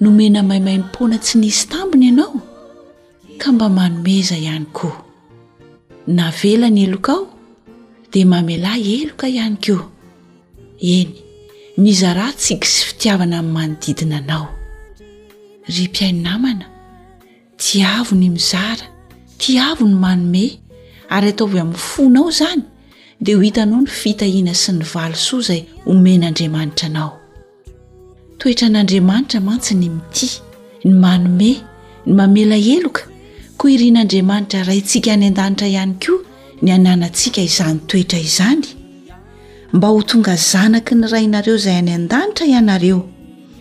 nomena maimaimpoana tsy nisy tambiny ianao ka mba manomeza ihany koa navela ny helokao dia mamelay heloka ihany koa eny mizara tsiky sy fitiavana amin'ny manodidina anao ry mpiaino namana tiavo ny mizara tiavo ny manome ary ataovy amin'ny fonao izany dia ho hitanao ny fitahiana sy ny valisoa izay omen'andriamanitra anao Toetran'Andriamanitra mantsy ny mitia, ny manome, ny mamela heloka, koa irin'Andriamanitra Raintsika any an-danitra ihany koa ny hananantsika izany toetra izany. Mba ho tonga zanaky ny Rainareo izay any an-danitra ianareo,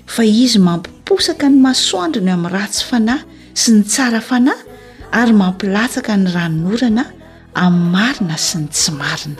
fa Izy mampiposaka ny masoandrony amin'ny ratsy fanahy sy ny tsara fanahy ary mampilatsaka ny ranonorana amin'ny marina sy ny tsy marina.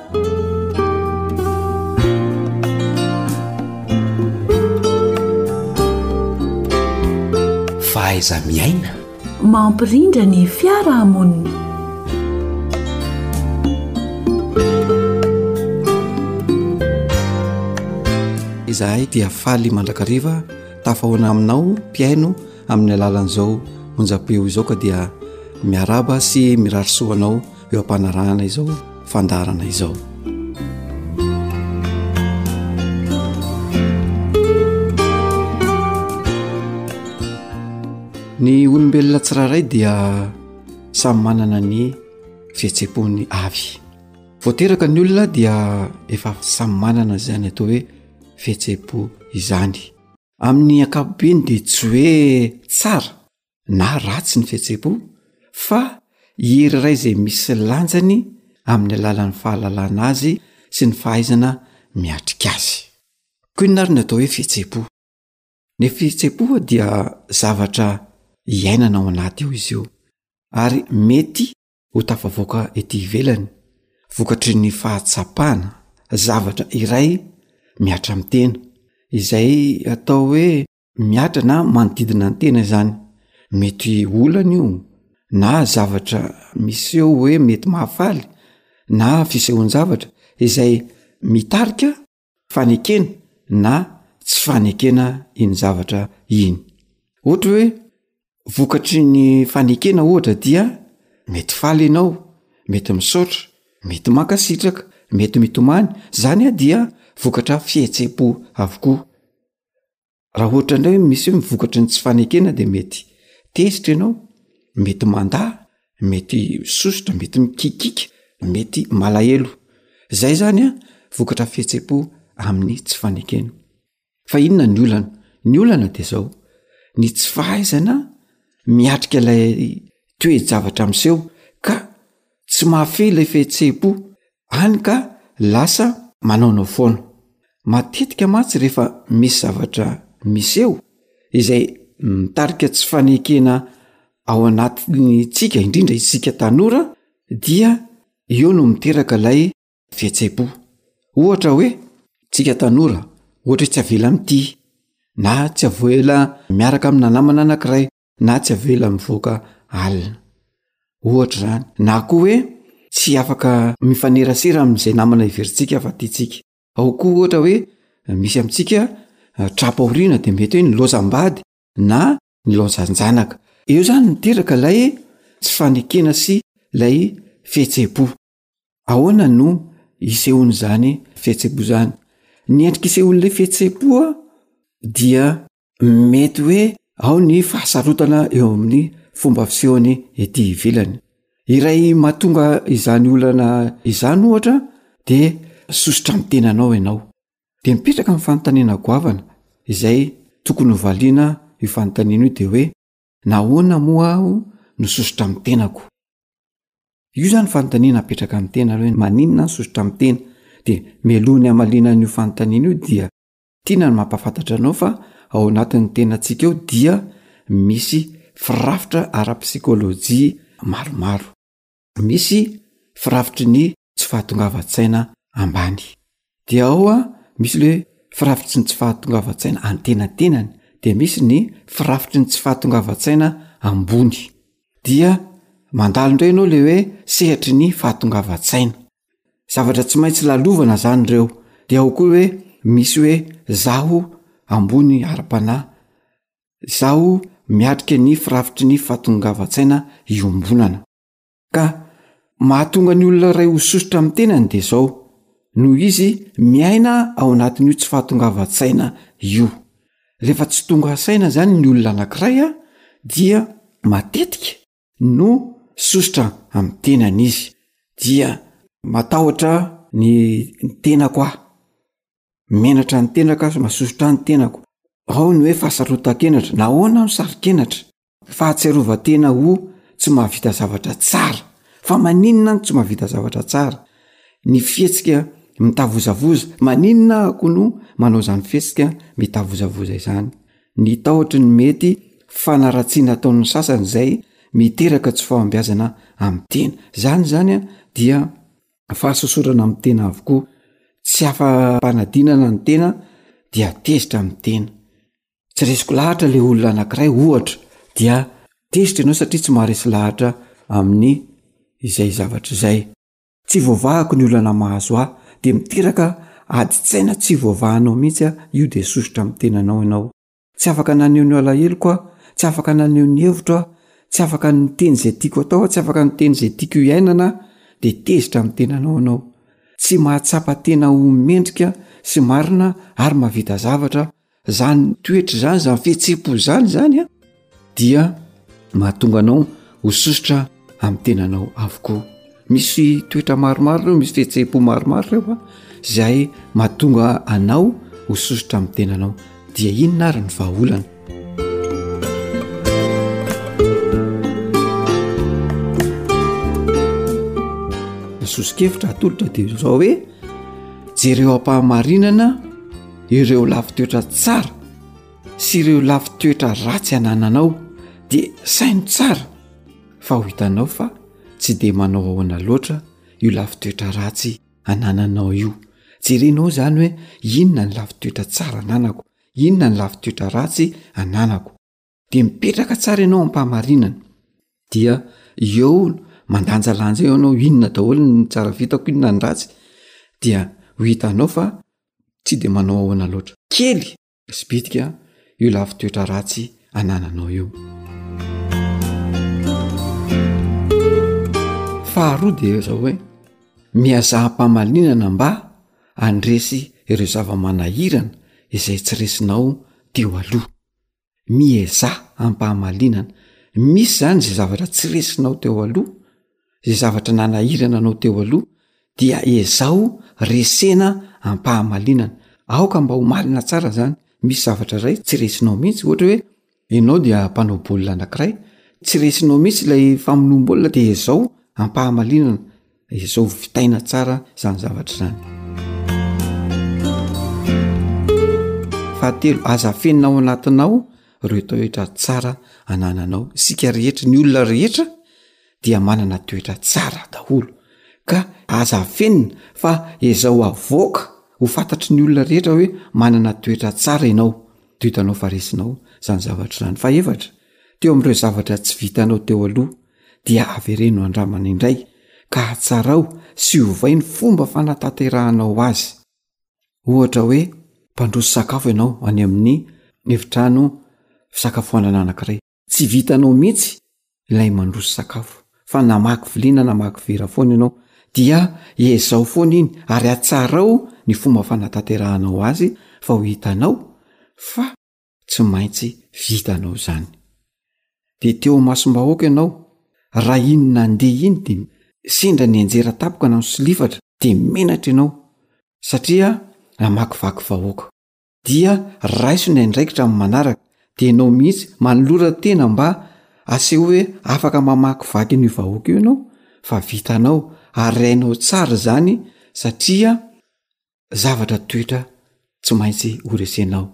fahaiza-miaina mampirindra ny fiarahamonina izahay dia faly mandrakariva tafahoana aminao mpiaino amin'ny alalan'izao onjapeo izao ka dia miaraba sy mirarisoanao eo am-panarahana izao fandaharana izao ny olombelona tsiraray dia samy manana ny fihetsem-pony avy voateraka ny olona dia efa samy manana izany atao hoe fihetsem-po izany amin'ny ankapobeny dia tsy hoe tsara na ratsy ny fihetsem-po fa hery iray izay misy lanjany amin'ny alalan'ny fahalalana azy sy ny fahaizana miatrika azy koa inona ary ny atao hoe fihetsem-po ny fihetsem-po dia zavatra iainana ao anaty eo izy io ary mety ho tafavoaka ety ivelany vokatry ny fahatsapana zavatra iray miatra amin'ny tena izay atao hoe Mihatra na manodidina ny tena izany. Mety olana io na zavatra miseho hoe mety mahafaly na fisehoan-javatra izay mitarika fanekena na tsy fanekena iny zavatra iny. Ohatra hoe vokatry ny fanekena ohatra dia mety faly ianao, mety misaotra, mety mankasitraka, mety mitomany, izany dia vokatra fihetsem-po avokoa. raha ohatra indray hoe misy hoe mivokatry ny tsy fanekena de mety tezitra ianao mety manda mety sosotra mety mikikika mety malahelo zay zany a vokatra fihetsem-po amin'ny tsy fanekena fa inona ny olana ny olana de zao ny tsy fahaizana miatrika ilay toe-javatra miseho ka Tsy mahafehy ilay fihetseham-po, hany ka lasa manaonao foana. Matetika mantsy rehefa misy zavatra miseho izay mitarika tsy fanekena ao anatintsika, indrindra isika tanora, dia eo no miteraka ilay fihetseham-po. Ohatra hoe, tsika tanora, ohatra hoe tsy avela mitia, na tsy avela miaraka amina namana anankiray. na tsy avela mivoaka alina ohatra izany na koa hoe tsy afaka mifanerasera amin'izay namana heverintsika fa tiantsika ao koa ohatra hoe misy amintsika eh, tra-paoriana dia mety hoe ny laozam-bady na ny laozan-janaka eo izany miteraka ilay tsy fanekena sy ilay fihetseham-po Ahoana no isehoan'izany fihetseham-po izany? Ny endrika isehoan'ilay fihetseham-po dia mety hoe ao ny fahasarotana eo amin'ny fomba fisehony ety ivelany. Iray mahatonga izany olana izany ohatra dia sosotra amin'ny tenanao ianao. Dia mipetraka ny fanontaniana goavana izay tokony hovaliana io fanontaniana io dia hoe Nahoana moa aho no sosotra amin'ny tenako? Io izany fanontaniana apetraka amin'ny tena hoe maninona aho sosotra amin'ny tena? Dia mialoha ny hamaliana an'io fanontaniana io dia tiana ny mampahafantatra anao fa ao anatin'ny tenantsika ao dia misy firafitra ara-psikôlôjia maromaro. misy firafitry ny tsy fahatongavan-tsaina ambany. Dia ao a, misy le firafitry ny tsy fahatongavan-tsaina antenatenany, dia misy ny firafitry ny tsy fahatongavan-tsaina ambony. Dia mandalo indray ianao le hoe sehatry ny fahatongavan-tsaina. Zavatra tsy maintsy lalovana zany ireo. Dia ao koa hoe misy hoe zaho ambony ara-panahy, Izaho miatrika ny firafitry ny fahatongavan-tsaina iombonana. Ka mahatonga ny olona iray ho sosotra amin'ny tenany dia izao, noho izy miaina ao anatin'io tsy fahatongavan-tsaina io. Rehefa tsy tonga saina izany ny olona anankiray dia matetika, no sosotra amin'ny tenany izy dia matahotra ny tenako aho menatra ny tenako aho masosotra ny tenako ao ny hoe fahasarotan-kenatra na ahoana no saro-kenatra fahatsiarovan-tena ho tsy mahavita zavatra tsara fa maninona no tsy mahavita zavatra tsara ny fihetsika mitavozavoza maninona ako no manao izany fihetsika mitavozavoza izany ny tahotry ny mety fanaratsiana ataon'ny sasany izay miteraka tsy fahombiazana amin'ny tena. Izany izany dia fahasosorana amin'ny tena avokoa. Tsy afa-panadinana ny tena dia tezitra amin'ny tena. Tsy resiko lahatra ilay olona anankiray ohatra dia tezitra ianao satria tsy maharesy lahatra amin'ny izay zavatra izay. Tsy voavahako ny olana mahazo ahy dia miteraka adin-tsaina tsy voavahanao mihitsy aho io dia sosotra amin'ny tenanao ianao. Tsy afaka naneho ny alaheloko aho, tsy afaka naneho ny hevitro aho, tsy afaka niteny izay tiako atao aho, tsy afaka niteny izay tiako hiainana aho dia tezitra amin'ny tenanao ianao. Tsy mahatsapa tena ho mendrika sy marina ary mahavita zavatra aho. zany toetra zany zany fihetsem-po zany zany a dia mahatonga anao ho sosotra ami'ny tenanao avokoa misy toetra maromaro ireo misy fihetsem-po maromaro ireo a zay mahatonga anao ho sosotra ami'ny tenanao dia inona ary ny vahaolana ny soso-kevitra atolotra dia zao hoe jereo am-pahamarinana ireo lavi-toetra tsara sy ireo lavi-toetra ratsy anananao dia saino tsara fa ho hitanao fa tsy dia manao ahoana loatra io lavi-toetra ratsy anananao io jerenao izany hoe inona ny lavi-toetra tsara ananako inona ny lavi-toetra ratsy ananako de mipetraka tsara ianao ampahamarinana dia eo mandanjalanja eo anao inona daholo ny tsara vitako inona ny ratsy dia ho hitanao fa tsy de manao ahoana loatra kely sy bitika io lavi toetra ratsy anananao io faharoa de eo zao hoe mihazaha-pamalinana mba andresy ireo zava-manahirana izay tsy resinao teo aloha miezaha am-pahamalinana. Misy izany izay zavatra tsy resinao teo aloha, izay zavatra nanahirana anao teo aloha, dia ezaho resena am-pahamalinana. Aoka mba ho malina tsara izany. Misy zavatra iray tsy resinao mihitsy, ohatra hoe ianao dia mpanao baolina anankiray, tsy resinao mihitsy ilay famonoam-baolina dia ezao am-pahamalinana. Ezao vitaina tsara izany zavatra izany. Fahatelo, aza afenina ao anatinao ireo toetra tsara anananao. Isika rehetra, ny olona rehetra dia manana toetra tsara daholo ka aza afenina fa ezao avoaka ho fantatry ny olona rehetra hoe manana toetra tsara ianao. Dia hitanao fa resinao izany zavatra izany. Fahefatra, teo amin'ireo zavatra tsy vitanao teo aloha. dia avereno handramana indray ka hatsarao sy ovay ny fomba fanatanterahanao azy. Ohatra hoe mpandroso sakafo ianao any amin'ny efitrano fisakafoanana anankiray. Tsy vitanao mihitsy ilay mandroso sakafo fa namaky vilia na namaky vera foana ianao. Dia ezao foana iny ary hatsarao ny fomba fanatanterahanao azy fa ho hitanao fa tsy maintsy vitanao izany de teo amasom-bahoaka ianao raha iny nandeha iny de sendra ny anjera tapoka na misolifatra de menatra ianao satria namakivaky vahoaka dia raiso ny andraikitra amin'ny manaraka de ianao mihitsy manolora tena mba aseho hoe afaka mamakivaky an'io vahoaka io ianao fa vitanao ary hainao tsara izany satria zavatra toetra tsy maintsy horesenao.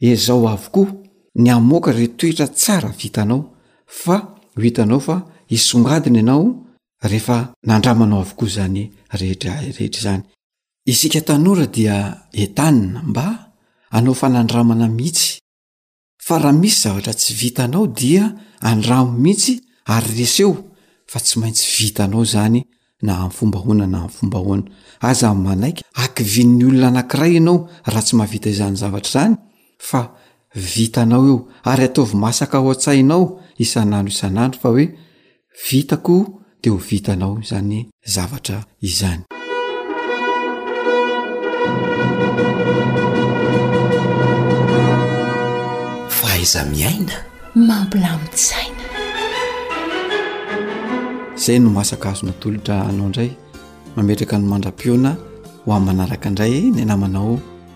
Ezao avokoa ny hamoaka ireo toetra tsara vitanao fa ho hitanao fa hisongadina ianao rehefa nandramanao avokoa izany rehetra rehetra izany. Isika tanora dia entanina mba hanao fanandramana mihitsy. fa raha misy zavatra tsy vitanao dia andramo mihitsy ary reseho fa tsy maintsy vitanao zany na am fomba hoana na am fomba hoana aza am manaiky akivin'ny olona anankiray ianao raha tsy mahavita izany zavatra zany fa vitanao eo ary ataovy masaka ao an-tsainao isan'andro isan'andro fa hoe vitako de ho vitanao izany zavatra izany. Fahaiza-miaina mampilamin-tsaina. Izay no masaka azo natolotra anao indray, mametraka ny mandra-pihaona ho amin'ny manaraka indray ny namanao.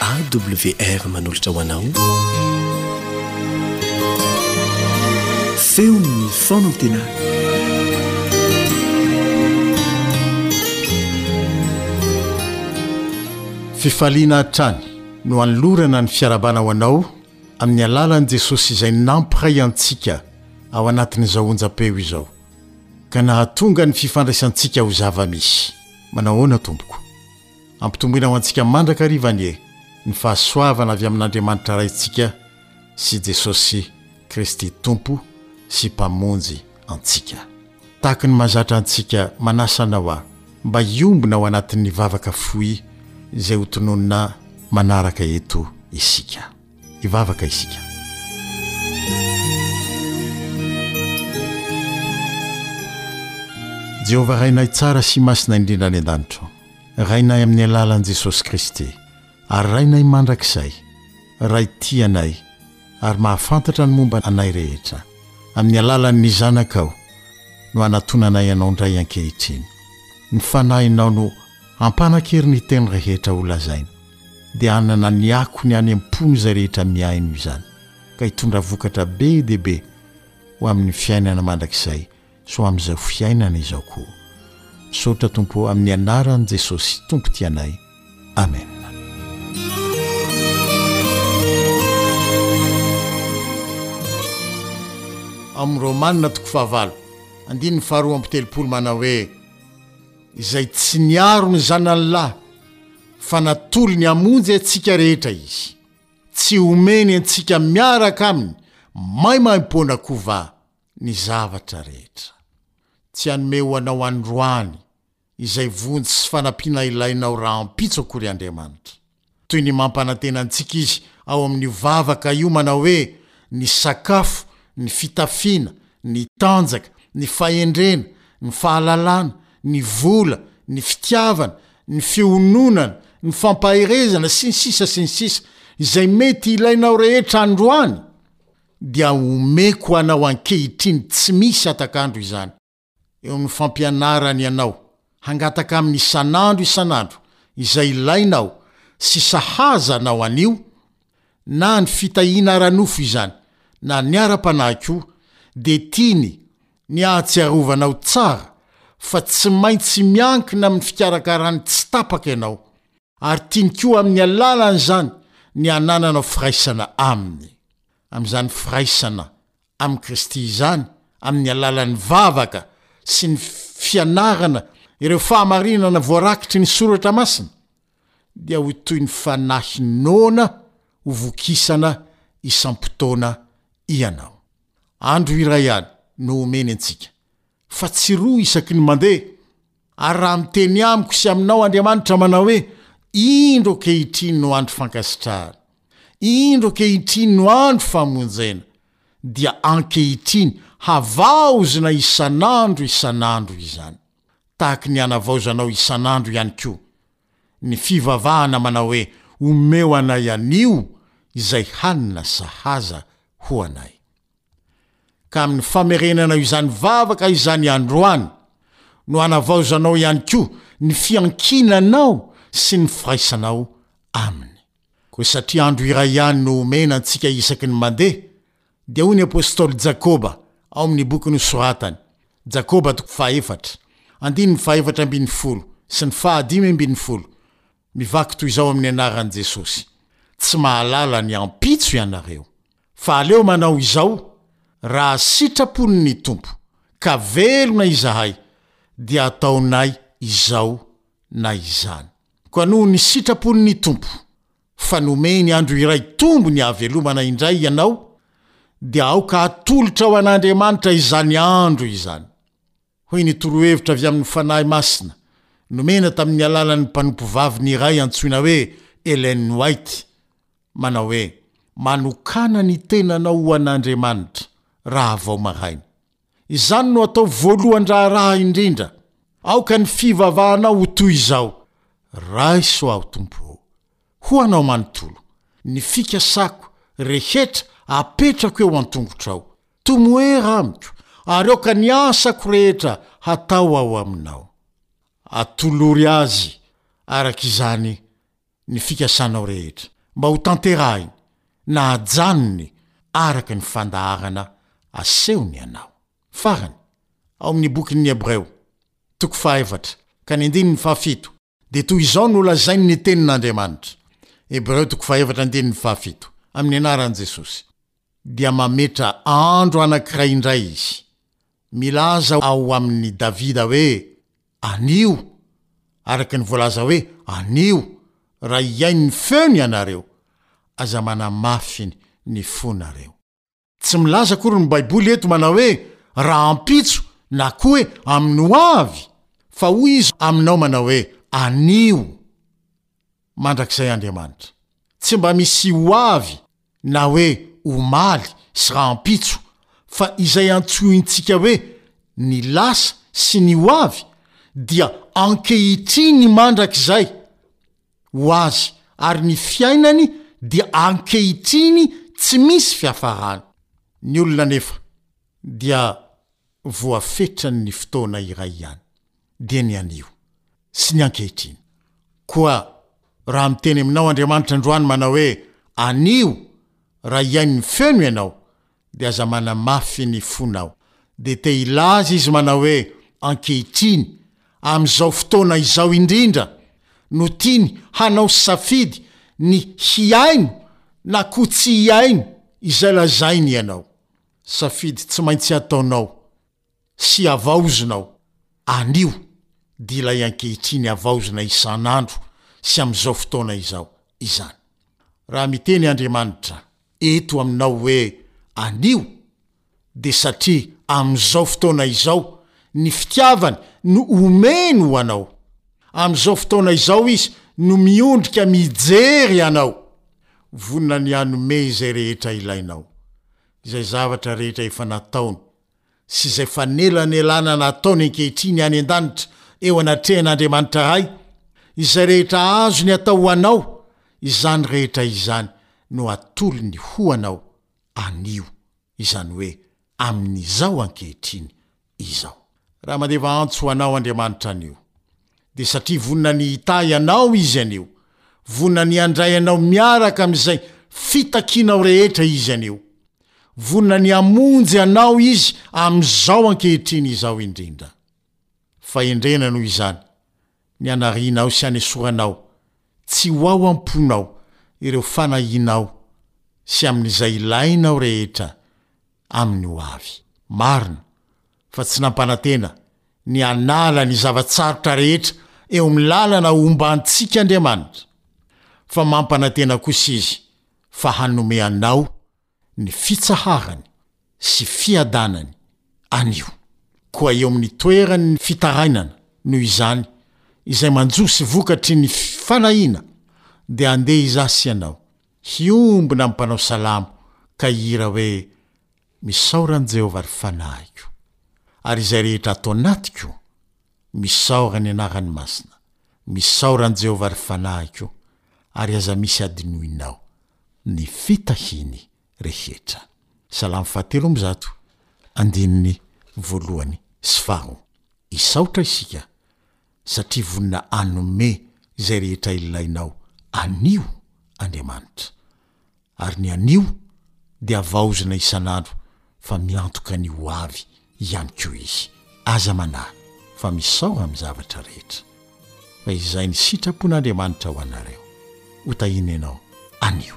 AWR manolotra ho anao feon'ny fonantenana fifaliana hatrany no anolorana ny fiarabana ho anao amin'ny alalan'i Jesosy izay nampiray antsika ao anatin'izao onjam-peo izao ka nahatonga ny fifandraisantsika ho zava-misy. Manao ahoana tompoko? Ampitomboina ho antsika mandrakariva anie ny fahasoavana avy amin'Andriamanitra Raintsika sy Jesosy Kristy Tompo sy Mpamonjy antsika. Tahaky ny mahazatra antsika, manasa anao aho mba hiombona ao anatin'ny vavaka fohy izay hotononina manaraka eto isika. Hivavaka isika. Jehovah Rainay tsara sy masina indrindra any an-danitra, Rainay amin'ny alalan'i Jesosy Kristy, ary Rainay mandrakizay, Ray tia anay ary mahafantatra ny momba anay rehetra, amin'ny alalan'ny Zanakao no anatonanay Anao indray ankehitriny. Ny Fanahinao no hampanan-kery ny teny rehetra holazaina. dia hanana ny akony any am-pony izay rehetra mihaino izany, ka hitondra vokatra be dia be ho amin'ny fiainana mandrakizay sy ho amin'izao fiainana izao koa. Misaotra Tompo ô, amin'ny anaran'i Jesosy Tompo tia anay. Amen. Amin'ny Romana toko fahavalo, andininy faharoa amby telopolo manao hoe. izay tsy niaro ny zanany lahy, fa natolony hamonjy antsika rehetra Izy, tsy omeny antsika miaraka aminy maimaimpoana kova ny zavatra rehetra. Tsy hanome ho anao androany izay vonjy sy fanampiana ilainao rahampitso akory Andriamanitra. Toy ny mampanantena antsika izy ao amin'io vavaka io manao hoe, Ny sakafo, ny fitafiana, ny tanjaka, ny fahendrena, ny fahalalana, ny vola, ny fitiavana, ny fiononana, ny fampaherezana, sy ny sisa sy ny sisa, izay mety ilainao rehetra androany, dia omeko anao ankehitriny tsy misy hatak'andro izany. eo amin'ny fampianarany anao hangataka aminy isan'andro isan'andro izay ilainao sy sahaza anao anio, na ny fitahiana ara-nofo izany na ny ara-panahy koa, dia tiany ny hahatsiarovanao tsara fa tsy maintsy miankina amin'ny fikarakarany tsy tapaka ianao, ary tiany koa amin'ny alalan'izany ny hanananao firaisana aminy. Amin'izany firaisana amin'i Kristy izany amin'ny alalan'ny vavaka sy ny fianarana ireo fahamarinana voarakitry ny Soratra Masina, dia ho toy ny fanahy noana ho vokisana isam-potoana ianao. Andro iray ihany no omeny antsika, fa tsy roa isaky ny mandeha. Ary raha miteny amiko sy aminao Andriamanitra manao hoe, Indro ankehitriny no andro fankasitrahana, indro ankehitriny no andro famonjena, dia ankehitriny havaozina isan'andro isan'andro izany. Tahaka ny anavaozanao isan'andro ihany koa ny fivavahana manao hoe, Omeo anay anio izay hanina sahaza ho anay. Ka amin'ny famerenanao izany vavaka izany androany no hanavaozanao ihany koa ny fiankinanao sy ny firaisanao Aminy. Koa satria andro iray ihany no omena antsika isaky ny mandeha, dia hoy ny apostoly Jakoba ao amin'ny boky nosoratany, Jakoba toko fahaefatra, andininy fahefatra ambin'ny folo sy ny fahadimy ambin'ny folo, Mivaky toy izao amin'ny anaran'i Jesosy, Tsy mahalala ny ampitso ianareo. Fa aleo manao izao, Raha sitrapon' ny Tompo, ka velona izahay, dia ataonay izao na izany. Koa noho ny sitrapon' ny Tompo, fa nomeny andro iray tombony hahavelomana indray ianao, dia aoka hatolotra ho an' Andriamanitra izany andro izany. Hoy ny torohevitra avy amin'ny Fanahy Masina nomena tamin'ny alalan'ny mpanompovaviny iray antsoina hoe Ellen White, manao hoe, Manokàna ny tenanao ho an'Andriamanitra raha vao maraina. Izany no atao voalohan-draharaha indrindra. Aoka ny fivavahanao ho toy izao, Raiso aho, Tompo ô, ho Anao manontolo. Ny fikasako rehetra apetrako eo an-tongotrao. Tomoera amiko, ary aoka ny asako rehetra hatao ao aminao. Atolory azy araka izany ny fikasanao rehetra, mba ho tanterahiny na ajanony araka ny fandaharana asehony anao. Farany, ao amin'ny bokin'ny Hebreo, toko fahaefatra ka ny andininy fahafito, Dia toy izao no lazain' ny tenin' Andriamanitra, Hebreo toko fahefatra andininy fahafito, amin' ny anaran' Jesosy, dia mametra andro anankiray indray Izy, milaza ao amin' i Davida hoe, Anio, araka ny voalaza hoe, Anio, raha hihaino ny feony ianareo, aza manamafy ny fonareo. Tsy milaza akory ny Baiboly eto manao hoe rahampitso na koa hoe amin'ny ho avy, fa hoy izy aminao manao hoe anio. Mandrakizay Andriamanitra. Tsy mba misy ho avy na hoe omaly sy rahampitso, fa izay antsointsika hoe ny lasa sy ny ho avy dia ankehitriny mandrakizay. ho azy ary ny fiainany dia ankehitriny tsy misy fiafahana. Ny olona anefa dia voafetran' ny fotoana iray ihany, dia ny anio sy ny ankehitriny. Koa raha miteny aminao Andriamanitra androany manao hoe, Anio, raha hihaino ny feony ianao, dia aza manamafy ny fonao. Dia te hilaza izy manao hoe, Ankehitriny, amin'izao fotoana izao indrindra, no tiany hanao safidy ny hihaino na koa tsy hihaino izay lazainy ianao. Safidy tsy maintsy ataonao sy havaozina ao, anio, dia ilay ankehitriny havaozina isan'andro sy amin'izao fotoana izao, izany. Raha miteny Andriamanitra eto aminao hoe anio, dia satria amin'izao fotoana izao ny fitiavany no omeny ho anao. Amin'izao fotoana izao Izy no miondrika mijery anao, vonona ny hanome izay rehetra ilainao, izay zavatra rehetra efa nataony sy izay fanelanelanana ataony ankehitriny any an-danitra eo anatrehan' Andriamanitra Ray, izay rehetra azony atao ho anao, izany rehetra izany no atolony ho anao anio, izany hoe amin' izao ankehitriny izao. Raha mandeva antso ho anao Andriamanitra anio. dia satria vonona ny hitahy anao Izy anie, vonona ny handray anao miaraka amin'izay fitakianao rehetra Izy anie, vonona ny hamonjy anao Izy amin'izao ankehitriny izao indrindra. Fahendrena noho izany ny hanarianao sy hanesoranao tsy ho ao am-ponao ireo fanahianao sy amin'izay ilainao rehetra amin'ny ho avy. Marina. fa tsy nampanantena ny hanala ny zava-tsarotra rehetra eo amin'ny lalana homba antsika Andriamanitra, fa mampanantena kosa Izy fa hanome anao ny fitsaharany sy fiadanany anio. Koa eo amin'ny toeran'ny fitarainana, noho izany, izay manjo sy vokatry ny fanahiana, dia andeha izaho sy ianao, Hiombona amin'ny mpanao salamo ka hihira hoe, Misaora an'i Jehovah ry fanahiko, ary izay rehetra ato anatiko, misaora ny anarany masina. Misaora an'i Jehovah ry fanahiko, ary aza misy adinoinao ny fitahiany rehetra. Salamo fahatelo amby zato, andininy voalohany sy faharoa. Hisaotra isika. satria vonona hanome izay rehetra ilainao anio Andriamanitra. Ary ny anio dia havaozina isan'andro fa miantoka ny ho avy ihany koa Izy. Aza manahy fa misaoha amin'ny zavatra rehetra, fa izay ny sitrapon'Andriamanitra ho anareo, ho tahiana ianao anio.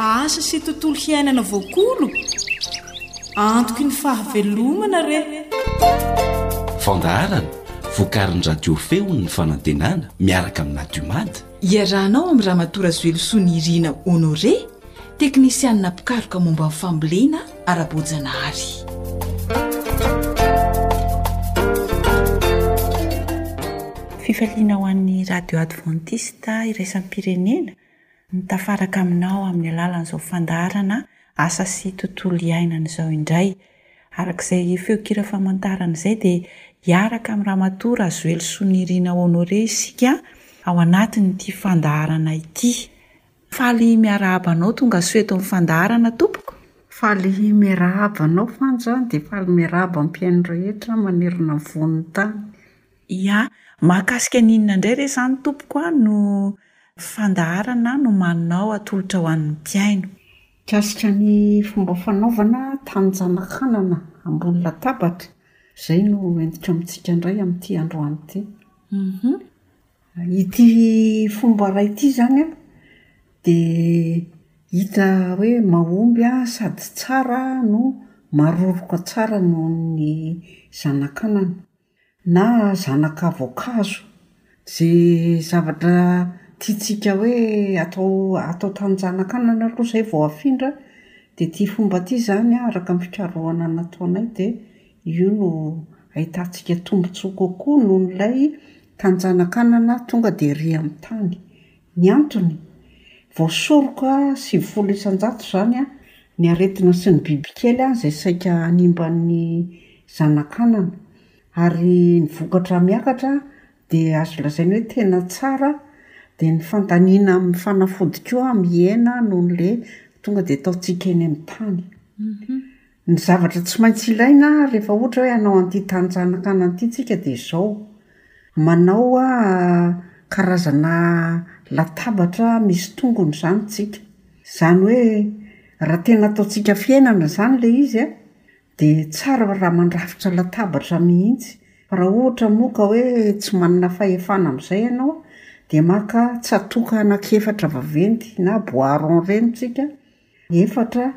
asa sy tontolo hiainana voakolo antoky ny fahavelomana re fandaharana vokarin'ny radio feon'ny fanantenana miaraka amin'ny natiomady Iarahanao amin'i Ramatoa Razoelosoa Nirina Honoré, teknisianina mpikaroka momba ny fambolena ara-boajanahary. Fifaliana ho an'ny Radio Adventiste Iraisam-pirenena ny tafaraka aminao amin'ny alalan'izao fandaharana Asa sy Tontolo Iainana izao indray. Araka izay feonkira famantarana izay dia hiaraka amin'i Ramatoa Razoelisoa Nirina Honoré isika ao anatin'ity fandaharana ity. Faly miarahaba anao tongasoa eto amin'ny fandaharana tompoko. Faly miarahaba anao Fanja dia faly miarahaba ny mpihaino rehetra manerana ny vohon'ny tany. Ia, mahakasika ny inona indray re izany tompoko no fandaharana nomaninao atolotra ho an'ny mpihaino? Mikasika ny fomba fanaovana tanjan-hanana ambony latabatra, izay no hoentiko amintsika indray amin'ity androany ity. Ity fomba iray ity izany an, dia hita hoe mahomby sady tsara no maroroka tsara noho ny zanan-kanana. Na zanaka voankazo. Izay zavatra tiantsika hoe atao atao tanin-janakanana aloha izay vao afindra, dia ity fomba ity izany araka ny fikarohana nataonay dia io no ahitantsika tombontsoa kokoa noho ilay tanin-janakanana tonga dia ery amin'ny tany. Ny antony? Vao soroka sivifolo isan-jato izany ny aretina sy ny bibikely izay saika hanimba ny zanak'anana. Ary ny vokatra miakatra dia azo lazaina hoe tena tsara dia ny fandaniana amin'ny fanafody koa mihena noho ilay tonga dia ataontsika eny amin'ny tany. Ny zavatra tsy maintsy ilaina rehefa ohatra hoe hanao an'ity tanin-janakana ity tsika dia izao, manao karazana latabatra misy tongony izany tsika. Izany hoe raha tena ataontsika fiainana izany ilay izy a, dia tsara raha mandrafitra latabatra mihitsy. Fa raha ohatra moa ka hoe tsy manana fahefana amin'izay ianao, dia maka tsatoka anankiefatra vaventy na bois rond ireny tsika, Efatra,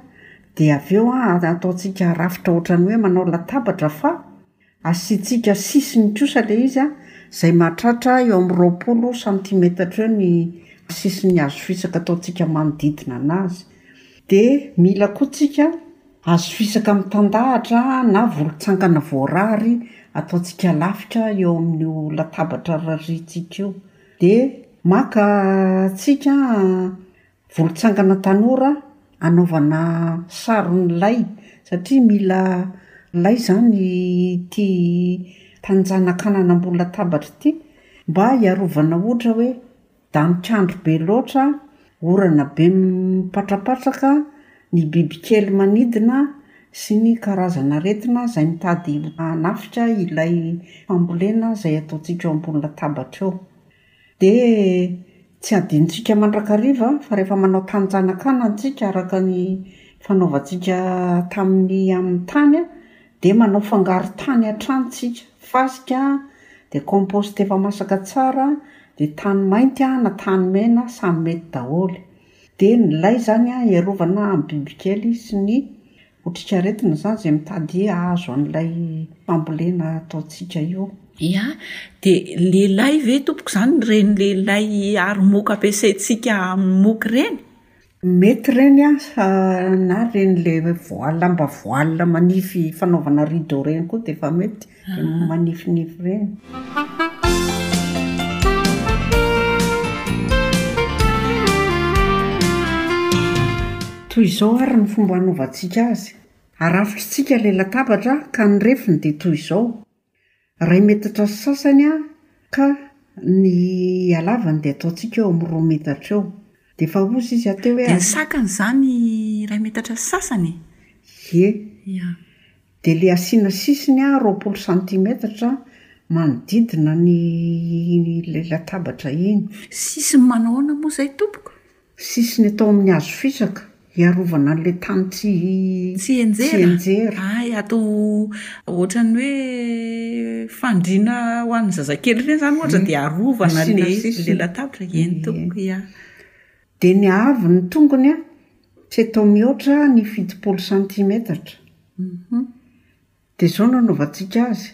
dia avy eo an, ataontsika rafitra ohatran'ny hoe manao latabatra fa asiantsika sisiny kosa ilay izy an, izay mahatratra eo amin'ny roapolo santimetatra eo ny sisin'ny hazo fisaka ataontsika manodidina anazy. Dia mila koa tsika hazo fisaka mitandahatra na volon-tsangana voarary ataontsika lafika eo amin'io latabatra rariantsika io. Dia maka tsika Volotsangana tanora anaovana saron'ny lay satria mila lay izany ity tanjanakanan'ambonin'ny latabatra ity mba hiarovana ohatra hoe danik'andro be loatra, orana be mipatrapatraka, ny bibikely manidina sy ny karazan'aretina izay mitady hanafika ilay fambolena izay ataontsika eo ambony latabatra eo. Dia tsy adinontsika mandrakariva fa rehefa manao tanin-janakana isika araka ny fanaovantsika tamin'ny amin'ny tany dia manao fangaron-tany hatrany isika. Fasika dia compost efa masaka tsara dia tany mainty na tany mena samy mety daholo. Dia ny lay izany hiarovana amin'ny bibikely sy ny Otrik'aretina izany izay mitady hahazo an'ilay fambolena ataontsika io. Ia? Dia lehilahy ve tompoko izany ireny lehilahy aro moka ampiasaintsika amin'ny moka ireny? Mety ireny na ireny ilay voile, lamba voile manify fanaovana rideau ireny koa dia efa mety. dia manifinify ireny. Toy izao àry ny fomba hanaovantsika azy, Arafitr'isika ilay latabatra ka ny refiny dia toy izao, iray metatra sy sasany ka ny halavany dia ataontsika eo amin'ny roa metatra eo. Dia efa hoza izy hateo hoe. Dia ny sakany izany iray metatra sy sasany e? Ie. Ia. Dia le asiana sisiny a roapolo santimetatra manodidina ny ilay latabatra iny. Sisiny manao ahoana moa izay tompoko? Sisiny atao amin'ny hazo fisaka, hiarovana an'ilay tany tsy Tsy henjera? henjera. Hay atao ohatran'ny hoe fandriana ho an'ny zazakely ireny izany ohatra dia arovana Asiana ilay sisiny. ilay latabatra. Eny tompoko, ya. Dia ny haavon' ny tongony tsy atao mihoatra ny fitopolo santimetatra. Dia izao no anaovantsika azy,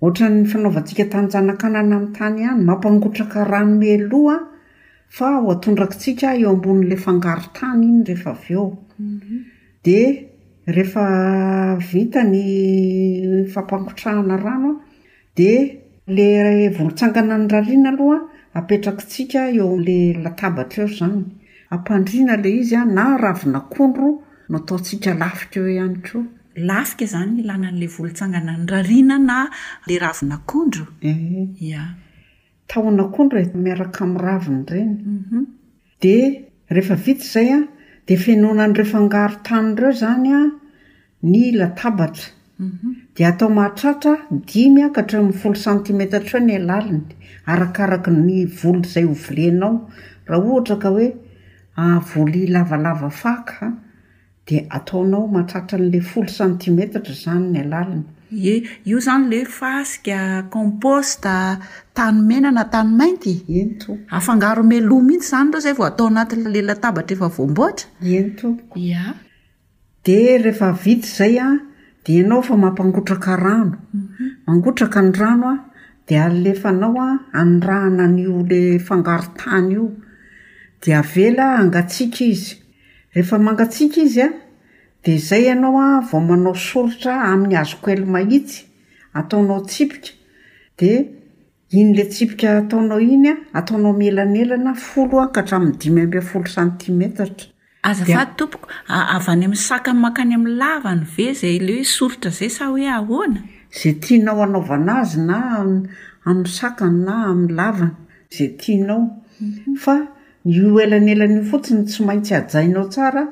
ohatran' ny fanaovantsika tany Janakanana amin'ny tany ihany, mampangotraka rano mialoha fa ho atondrakitsika eo ambonin' ilay fangaron-tany iny rehefa avy eo. Dia rehefa vita ny fampangotrahana rano, Dia ilay vorontsangana norariana aloha apetrakintsika eo amin'ilay latabatra eo izany. Ampandriana ilay izy na ravin'akondro no ataontsika lafika eo ihany koa. Lafika izany no ilana an'ilay vorontsangana norariana na ilay ravin'akondro? Ee. Ia. Tahona akondro e miaraka amin'ny raviny ireny. Dia rehefa vita izay a, dia fenoina an'ireo fangaro tany ireo izany a, ny latabatra. Dia atao mahatratra dimy ka hatramin'ny folo santimetatra eo ny halaliny, arakaraka ny voly izay ho vilianao. Raha ohatra ka hoe voly lavalava faka. Dia ataonao mahatratra an'ilay folo santimetatra izany ny alaliny. Ie, io izany ilay fasika, compost, tany mena na tany mainty? Eny toa. Afangaro mialoha mihitsy izany ireo izay vao atao anatin'ilay latabatra efa voamboatra? Eny tompoko. Ia. Dia rehefa vita izay an, dia ianao efa mampangotraka rano. Mangotraka ny rano an, dia alefanao an, anondrahana an'io ilay fangaro tany io. Dia avela hangatsiaka izy. Rehefa mangatsiaka izy an, dia izay ianao an vao manao soritra amin'ny hazo koely mahitsy, ataonao tsipika, dia iny ilay tsipika ataonao iny an, ataonao mielanelana folo an ka hatramin'ny dimy ambin'ny folo santimetatra. Azafady tompoko, avy any amin'ny sakany mankany amin'ny lavany ve izay ilay hoe soritra izay sa hoe ahoana? Izay tianao hanaovana azy na amin'ny sakany na amin'ny lavany, izay tianao. Fa Io elanelany io fotsiny no tsy maintsy hajainao tsara,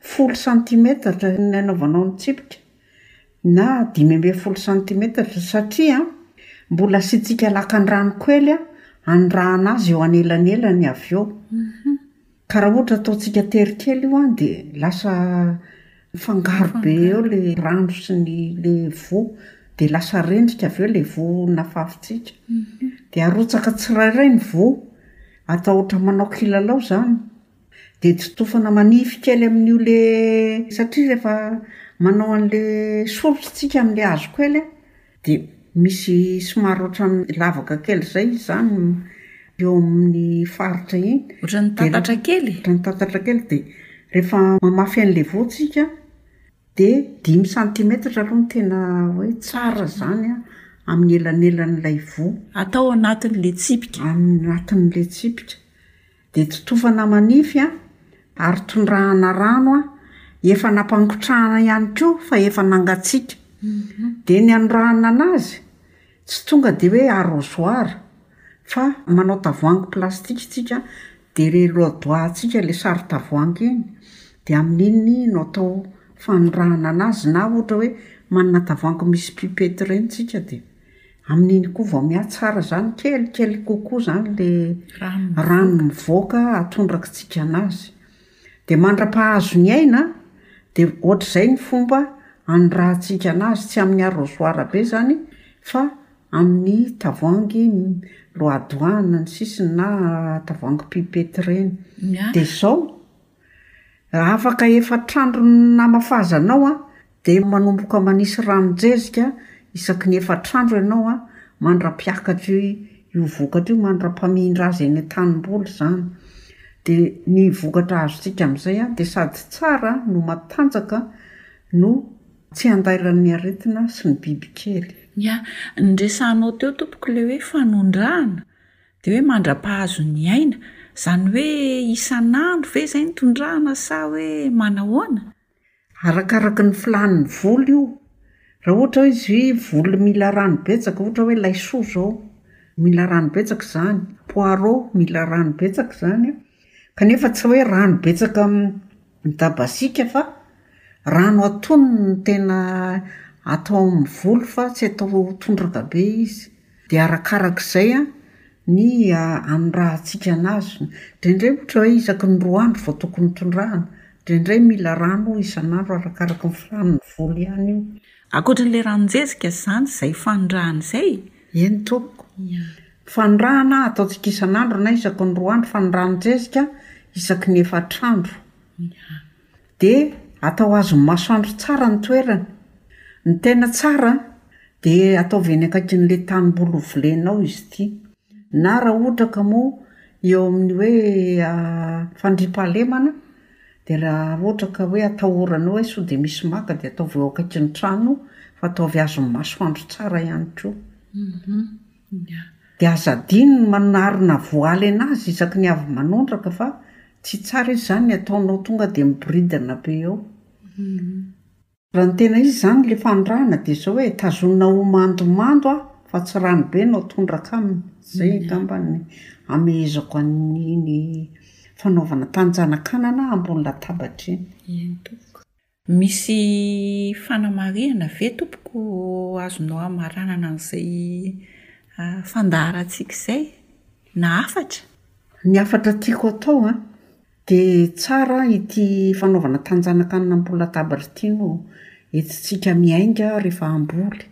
folo santimetatra ny anaovanao ny tsipika, na dimy ambin'ny folo santimetatra, satria mbola asiantsika lakan-drano kely hanirahana azy eo anelanelany avy eo. Ka raha ohatra ataontsika tery kely io dia lasa mifangaro be eo ilay rano sy ny ilay voa, dia lasa rendrika avy eo ilay voa nafafintsika. Dia arotsaka tsirairay ny voa. Atahotra manao kilalao zany de tsy tofana manify kely amin'io le satria rehefa manao an'le solika tsika amle hazo kely a de misy somary ohatrany lavaka kely zay izy zany eo amin'ny faritra iny ohatrany tatatra kely e ohatrany tatatra kely de rehefa mamafy an'le voa tsika De dimy centimetres aloha no tena hoe tsara zany an, amin'ny elanelan'ilay voa. Atao anatin'ilay tsipika. Anatin'ilay tsipika. Dia totofana manify an, ary tondrahana rano an, efa nampangotrahana ihany koa fa efa nangatsiaka. Dia ny anondrahana anazy. Tsy tonga dia hoe arrosoir fa manao tavoahangy plastika isika dia re loadoahantsika ilay saron-tavoahangy iny dia amin'iny no atao fanondranana anazy na ohatra hoe manana tavoahangy misy pipette ireny isika dia amin'iny koa vao mihatsara izany kelikely kokoa izany ilay rano mivoaka atondrakitsika anazy. Dia mandra-pahazo ny aina dia ohatr'izay ny fomba anondrahantsika anazy, tsy amin'ny arrosoir be zany fa amin'ny tavoahangy loi douane ny sisiny na tavoahangy pipette ireny. Dia izao, afaka efatr'andro ny namafazanao an! Dia manomboka manisy ranon-jezika isaky ny efatr'andro ianao mandra-piakatra io vokatra io, mandra-pamindra azy eny an-tanimboly izany. Dia ny vokatra azontsika amin'izay dia sady tsara no matanjaka no tsy andairan'ny aretina sy ny bibikely. Ya, ny resahanao teo tompoko ilay hoe fanondrahana dia hoe mandra-pahazo ny aina, izany hoe isan'andro ve izay no tondrahana sa hoe manahoana? Arakaraky ny filan'ny voly io, raha ohatra hoe izy voly mila rano betsaka ohatra hoe laisoa izao, mila rano betsaka izany, poireau mila rano betsaka izany an, kanefa tsy hoe rano betsaka midabasika fa rano atonony no tena atao amin'ny voly fa tsy atao tondraka be izy. Dia arakarak'izay ny anondrahantsika an'azy. Indraindray ohatra hoe isaky ny roa andro vao tokony tondrahana. Indraindray mila rano isan'andro arakaraky ny filan'ny voly ihany io. Ankoatran'ilay ranon-jezika izany izay fanondrahana izay? Eny tompoko. Ny fanondrahana ataontsika isan'andro na isaky ny roa andro fa ny ranon-jezika isaky ny efatra andro. dia atao azon'ny masoandro tsara ny toerany. Ny tena tsara dia ataovy eny akaikin'ilay tanimboly ho volenao izy ity. Na raha ohatra ka moa eo amin'ny hoe fandriampahalemana dia raha ohatra ka hoe atahoranao hoe sao dia misy maka dia ataovy eo akaikin'ny trano fa ataovy azon'ny masoandro tsara ihany koa. Dia aza adino ny manarina voaly anazy isaky ny avy manondraka fa tsy tsara izy izany ny ataonao tonga dia miboridana be eo. Raha ny tena izy izany ilay fanondrahana dia izao hoe tazonina ho mandomando a fa tsy rano be no atondraka aminy. Izay angamba ny hamehezako an'iny fanaovana tanjanakanana ambony latabatra iny. Eny tompoko. Misy fanamarihana ve tompoko azonao hamaranana an'izay fandaharantsika izay? Na hafatra? Ny hafatra tiako atao an, dia tsara ity fanaovana tanjanakanina ambonin'ny latabatra ity no entintsika miainga rehefa hamboly.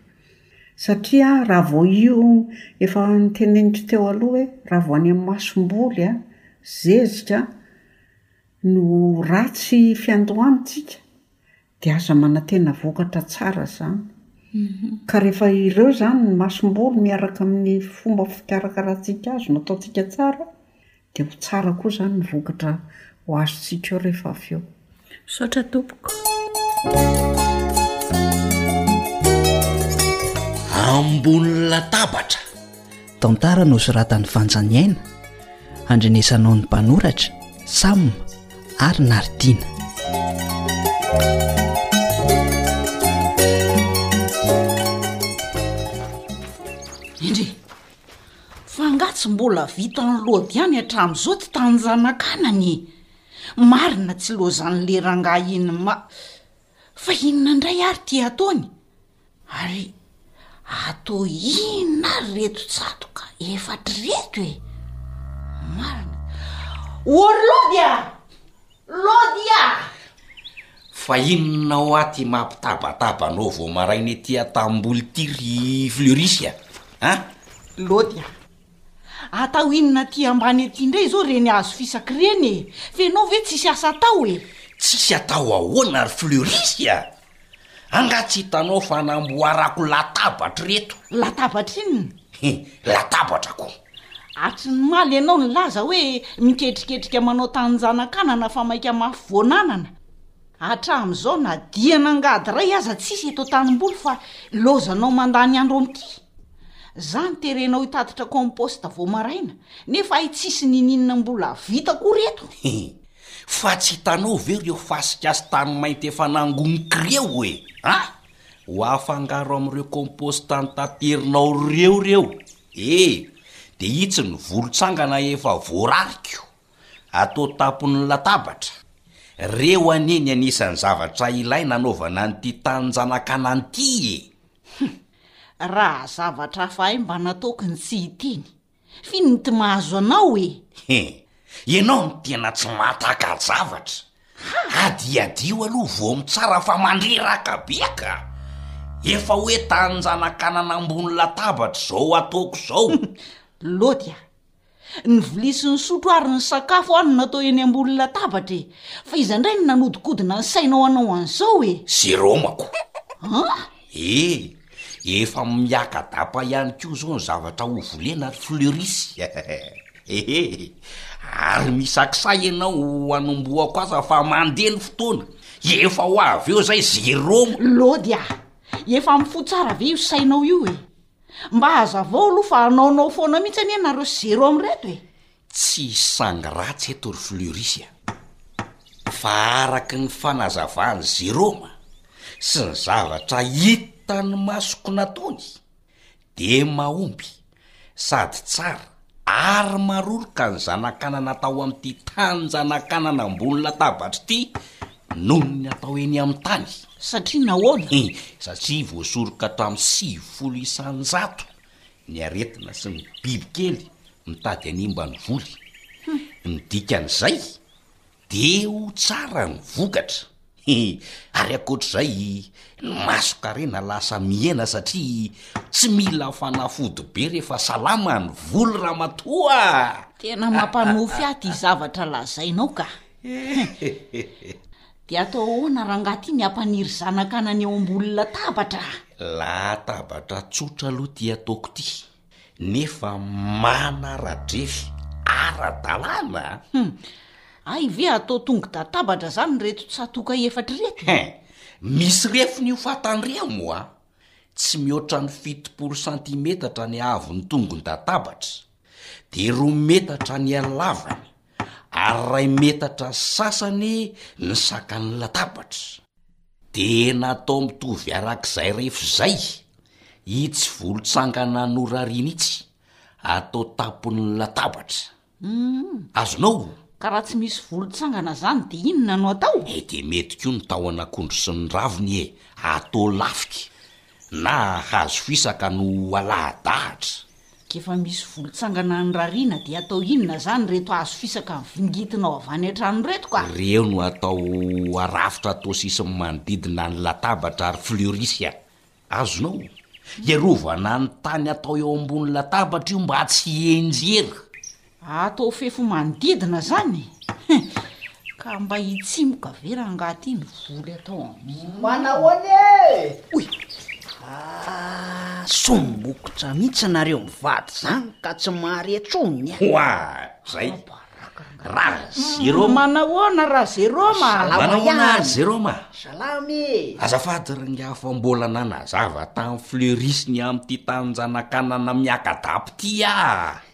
Satria raha vao io efa noteneniko teo aloha hoe raha vao any amin'ny masomboly an, zezika an, no ratsy fiandohantsika dia aza manantena vokatra tsara izany ka rehefa ireo izany ny masom-bolo miaraka amin'ny fomba fikarakarantsika azy no ataontsika tsara dia ho tsara koa izany ny vokatra ho azontsika eo rehefa avy eo. Misaotra tompoko. Ambony latabatra. Tantara nosoratan'i Vanja Niaina, handrenesanao ny mpanoratra, Sam ary Naritina. Indry, fa angaha tsy mbola vita ny lody ihany hatramin'izao ty tanjanak'anany e! Marina tsy lozan'le rangahy iny ma. Fa inona indray ary ty ataony? Ary atao inona ary reto tsatoka efatra reto e? Marina. O ry Lody a! Lody a! Fa inona hoa ty mampitabataba anao vao maraina ety an-tanimboly ity ry Fleurisy a? An? Lody a! Atao inona aty ambany ety indray izao ireny hazo fisaky ireny e? Fa ianao ve tsisy asa atao e? Tsisy atao ahoana ry Fleurisy a? Angaha tsy hitanao fa namboarako latabatra ireto? Latabatra inona? He, latabatra ko! Hatry ny maly ianao nilaza hoe miketriketrika manao tanin-janakanana fa maika mafy voan'anana. Hatramin'izao na dia nangady iray aza tsisy eto an-tanimboly fa ilaozanao mandany andro amin'ity. Za niterenao hitatitra compost vao maraina nefa hay tsisy n'ininona mbola vita akory eto. He, Fa tsy hitanao ve ireo fasika sy tany mainty efa nangomoka ireo e? A! Ho afangaro amin'ireo compost notaterinao ireo ireo e! Dia hitsy ny volontsangana efa voarariko, atao tampon'ny latabatra. Ireo anie ny anisan'ny zavatra ilaina hanaovana an'ity tanin-janakanana ity e! Humm! Raha zavatra hafa hay mba nataoko ny tsy hiteny. F'ino ny ty mahazo anao e? He! Ianao no tena tsy mahatakalzavatra. Adiadio aloha vao mitsara fa mandreraka be ka! Efa hoe tanjanankanana ambony latabatra izao ataoko izao. Lody a! Ny vilia sy ny sotro ary ny sakafo aho no natao eny ambony latabatra e! Fa iza indray no nanodikodina ny sainao hanao an'izao e? Jerôma ko! An? Ee, efa miakadapa ihany koa izao ny zavatra ho volena ry Fleuris ee! ary misakisahy ianao ho hanombohako asa fa mandeha ny fotoana, efa ho avy eo izay zéro mo-. Lody a! efa mifoha tsara ve io sainao io e? mba hazavao aloha fa hanaonao foana mihitsy anie ianareo zéro amin'ireto e! Tsy hisy sangy ratsy eto ry Fleuris a! Fa araka ny fanazavan'i Jérôme sy ny zavatra hitan'ny masoko nataony dia mahomby sady tsara ary maroroka ny zanakanana tao amin'ity tan-janakanana ambony latabatra ity noho ny atao eny amin'ny tany. Satria nahoana? Satria voasoroka tamin'ny sivifolo isan-jato Ny aretina sy ny biby kely mitady hanimba ny voly. Ny dikan'izay, dia ho tsara ny vokatra. Ary ankoatr'izay, ny masonkarena lasa mihena satria tsy mila fanafody be rehefa salama ny voly ramatoa a! Tena mampanofy ahy ity zavatra lazainao ka! De atao ahoana rangah ty ny hampaniry zanaka anany eo ambony latabatra ah? Latabatra tsotra aloha ty ataoko ty nefa manaradrefy ara-dalàna a! Hum, hay ve atao tongo-databatra zany ireto tsatoka efatra ireto? He, misy refiny io fa tandremo a! Tsy mihoatra ny fitopolo santimetatra ny haavon'ny tongon-databatra. dia roa metatra ny halavany ary iray metatra sy sasany ny sakan'ny latabatra, dia natao mitovy araka izay rehefa izay itsy volotsangana norariana itsy atao tampon'ny latabatra. Azonao? Ka raha tsy misy volotsangana izany dia inona no atao? Eh, dia mety koa ny tahon'akondro sy ny raviny e, atao lafika. Na hazo fisaka no alahadahatra. K'efa misy volontsangana any rariana dia atao inona zany reto hazo fisaka vingitinao avy any an-trano reto ka? Reo no atao arafitra atao sisiny manodidina ny latabatra ary fleuris a! Azonao? Hiarovana ny tany atao eo ambony latabatra io mba tsy hienjera. Ato ho fefy manodidina zany eh! Ka mba hitsimoka ve rangaha ty ny voly atao amin'iny? Manahoana eh! Oy! Ah! Soa mokotra mihitsy nareo mivady zany ka tsy mahare intsony eh! Hoa! Zay! Ra Jeroma! Manahoana ra Jeroma? Manahoana ra Jeroma? Salama e! Azafady rangaha fa mbola nanazava tany Fleuris ny amin'ity taninjanak'anana miaka-dabo ty ah!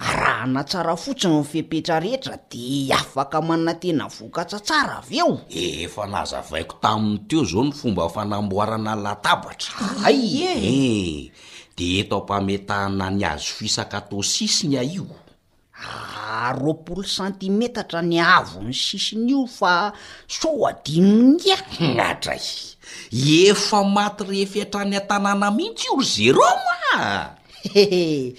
Arahana tsara fotsiny ny fepetra rehetra dia afaka manantena vokatra tsara avy eo. Efa nazavaiko taminy teo izao ny fomba fanamboarana latabatra. Hay e! Ee, dia eto am-pametahana ny hazo fisaka atao sisiny aho io. Aah, roapolo santimetatra ny haavon'ny sisiny io fa sao adinony ngia? Ngadray! Efa maty refy hatrany an-tanàna mihitsy io ry Jérôme a! Hehe!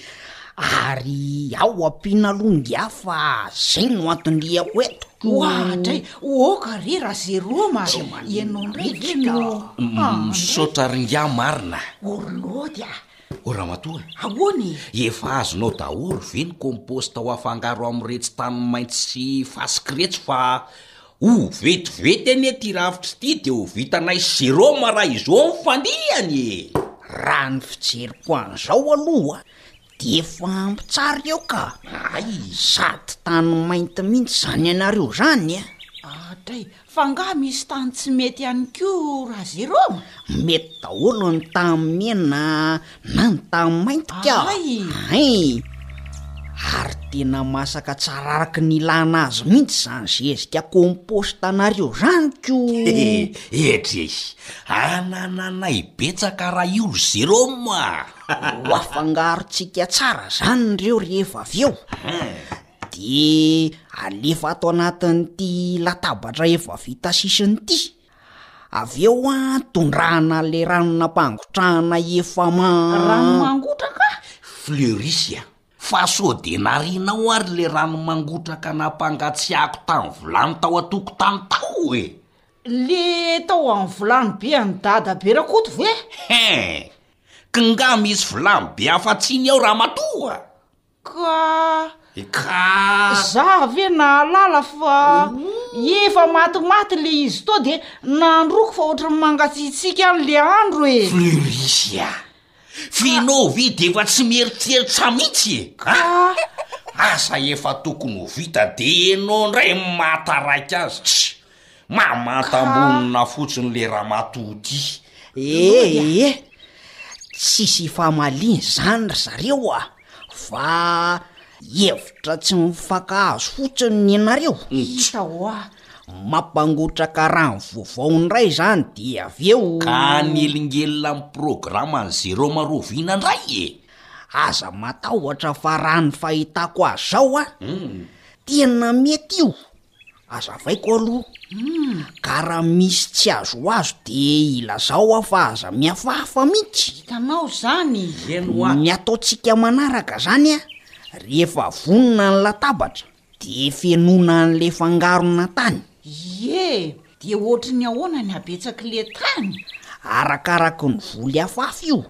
ary ao ampiana aloha ngiah fa zay no anton-diako eto. Ohatra e, ôka re ra zéro ma Tsy manino ianao ndray ve mihitsy no ka. Ah, Misaotra ry ngiah marina. Orinaody a! O ramatoa, Ahoana e? efa azonao daholo ve ny compost ho afangaro amin'iretsy tany maitso sy fasika iretsy fa Ho vetivety anie ity rafitra ity dia ho vitanay zéro maray izao ny fandihany e! Raha ny fijeriko an'izao aloha dia efa ampy tsara eo ka! Hay! Sady tany mainty mihitsy izany anareo izany e! Adray! Fa angaha misy tany tsy mety ihany koa raha zéro? Mety daholo ny tany mena Nanota-mainty ka! Hay! Ary tena masaka tsara araka ny ilàna azy mihitsy izany zezika kômpôstanareo izany ko! Edrey! Anananay betsaka raha io ry Jérôme a! Ho afangarontsika tsara izany ireo rehefa avy eo, dia alefa ato anatin'ity latabatra efa vita sisiny ity. Avy eo tondrahana le rano nampangotrahana efa ma. Rano mangotraka? Fleurisia, fa sao de narianao ary le rano mangotraka nampangatsiahako tamin'ny vilany tao an-tokotany tao e! Le tao amin'ny vilany be an'i Dada be Rakoto ve? Hein! K'ngaha misy vilany be hafa tsiny ao ramatoa? Ka. Ka. Za ve nahalala fa efa matimaty le izy to de nandroko fa ohatran'ny mangatsiatsiaka any le andro e. Fleurisia. F'enao ve de efa tsy mieritreritra mihitsy e? Ka. Asa efa tokony ho vita de enao ndray maha taraiky azy. Tsy. Mamantam-bolona fotsiny le ramatoa ty ee. Tsisy ifamaliany zany ry zareo a fa hevitra tsy mifankahazo fotsiny ny anareo. Hita hoa mampangotraka rano vaovao indray zany de avy eo. Ka hanelingelina amin'ny programan'i Jérôme Roviana indray e. Aza matahotra fa raha ny fahitako azy zao a tena mety io azavaiko aloha ka raha misy tsy azo ho azo de ilazao aho fa aza mihafahafa mihitsy hitanao zany ny ataontsika manaraka zany a rehefa vonona ny latabatra de fenoina an'le fangarona tany ie de ohatry ny ahoana ny habetsaky le tany arakaraky ny voly afafy io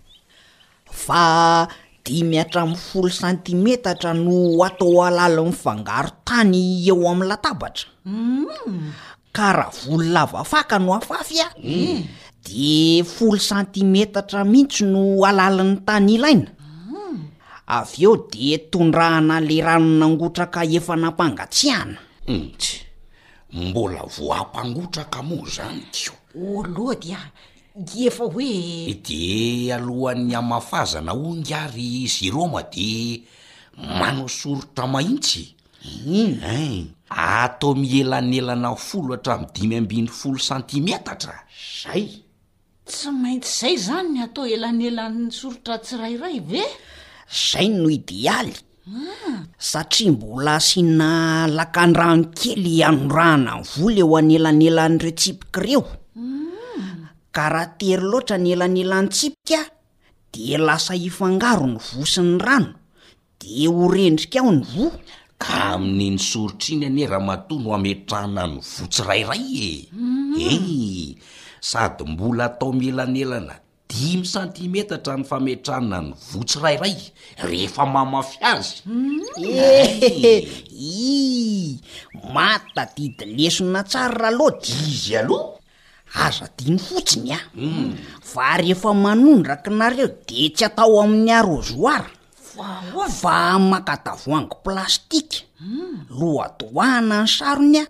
fa dimy hatramin'ny folo santimetatra no atao alalin'ny fangaro tany eo amin'ny latabatra ka raha volo lava faka no afafy a de folo santimetatra mihitsy no alalin'ny tany ilaina avy eo de tondrahana le rano nangotraka efa nampangatsiahana mbola voa ampangotraka moa zany ko olo dia Dia efa hoe. Dia alohan'ny hamafazana onga ary izy Roma dia manao soritra mahitsy. Hum. Atao mielanelana folo hatramin'ny dimy ambin'ny folo santimetatra. Zay. Tsy maintsy izay izany ny atao elanelan'ny soritra tsirairay ve? Zay no idealy. Ah! Satria mbola asiana lakan-drano kely hanorahana ny vola eo anelanelan'ireo tsipika ireo. Ka raha tery loatra ny elanelan'ny tsipika dia lasa hifangaro ny voa sy ny rano dia ho rendrika ao ny voa. Ka amin'iny soritra iny anie ramatoa no ametrahana ny voa tsirairay e! He! Sady mbola atao mielanelana Dimy santimetatra ny fametrahana ny voa tsirairay rehefa mamafy azy. Iiii! Mahatadidy lesona tsara Ralody. Izy aloha? Aza adino fotsiny a! Fa rehefa manondraka nareo dia tsy atao amin'ny arrosoir fa maka tavoahangy plastika, lohadoahana ny sarony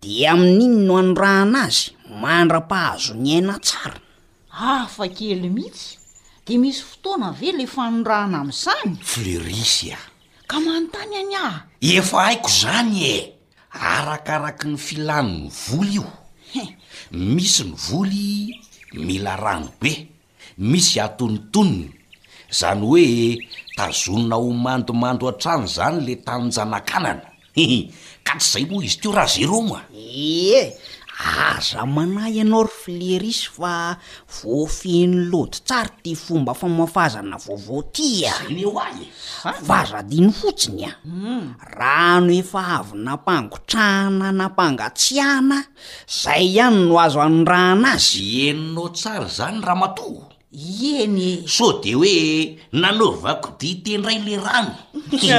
dia amin'iny no anondrahana azy mandra-pahazo ny aina tsara. Hafa kely mihitsy! Dia misy fotoana ve le fanondrahana amin'izany? Fleuris a! Ka manontany an'i ah! Efa haiko izany e! Arakaraky ny filàny ny voly io. Misy ny voly mila rano be, misy atonontonony. Izany hoe tazonina ho mandomando hatrany izany le taninjanak'anana. Hehe, ka tsy zay moa izy teo raha zero moa. Ee, aza manahy ianao ry Fleris fa voafehin'ny lody tsara ity fomba famafazana vaovao ity a! Zay ny eo ahy e! Fa aza adino fotsiny a! Rano efa avy nampangotrahana nampangatsiahana, zay ihany no azo anondrahana azy. Henonao tsara izany ramatoa. Ieny e! Sao de hoe nanaovako dite ndray le rano? Hi!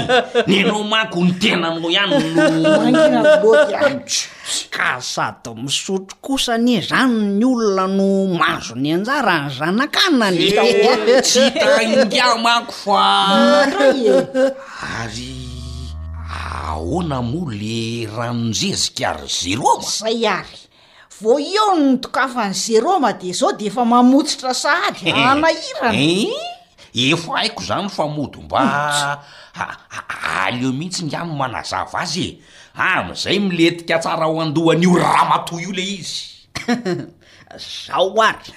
Ianao manko ny tenanao ihany no mangina loatra an! Ka sady misotro kosa anie zany ny olona no mahazo ny anjarany zanakanany e! Tsy hita ingahy manko fa Mandray e! Ary ahoana moa le ranon-jezika ry Jerôma? Zay ary! Vao eo no nidokafany Jérôme dia zao dia efa mamotsitra sahady hanahirana. Eeh, efa haiko zany fa mody mba aleo mihitsy ngiahy no manazava azy e. Amizay milentika tsara ao andohan'io ramatoa io le izy. Zao ary,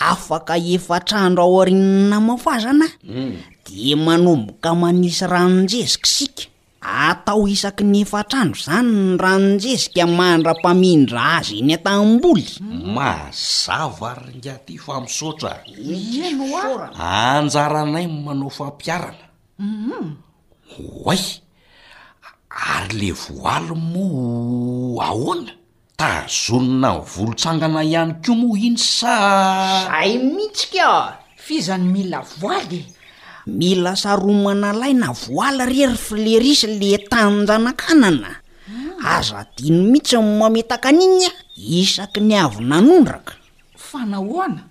afaka efatra andro aorian'ny namafazana dia manomboka manisy ranon-jezika isika. Atao isaky ny efatr'andro izany ny ranon-jezika mandra-pamindra azy eny an-tanimboly. Mazava ry ingahy fa misaotra. Ie no a! Anjaranay ny manao fampiharana. Oay! Ary le voaly moa ahoana? Tazonina ny volontsangana ihany koa moa iny sa? Zay mihitsy ka! F'iza no mila voaly e? Mila saromana lay na voaly re ry Fleris le tanjanakanana. Aza adino mihitsy ny mametaka an'iny a! Isaky ny avy nanondraka. Fa nahoana?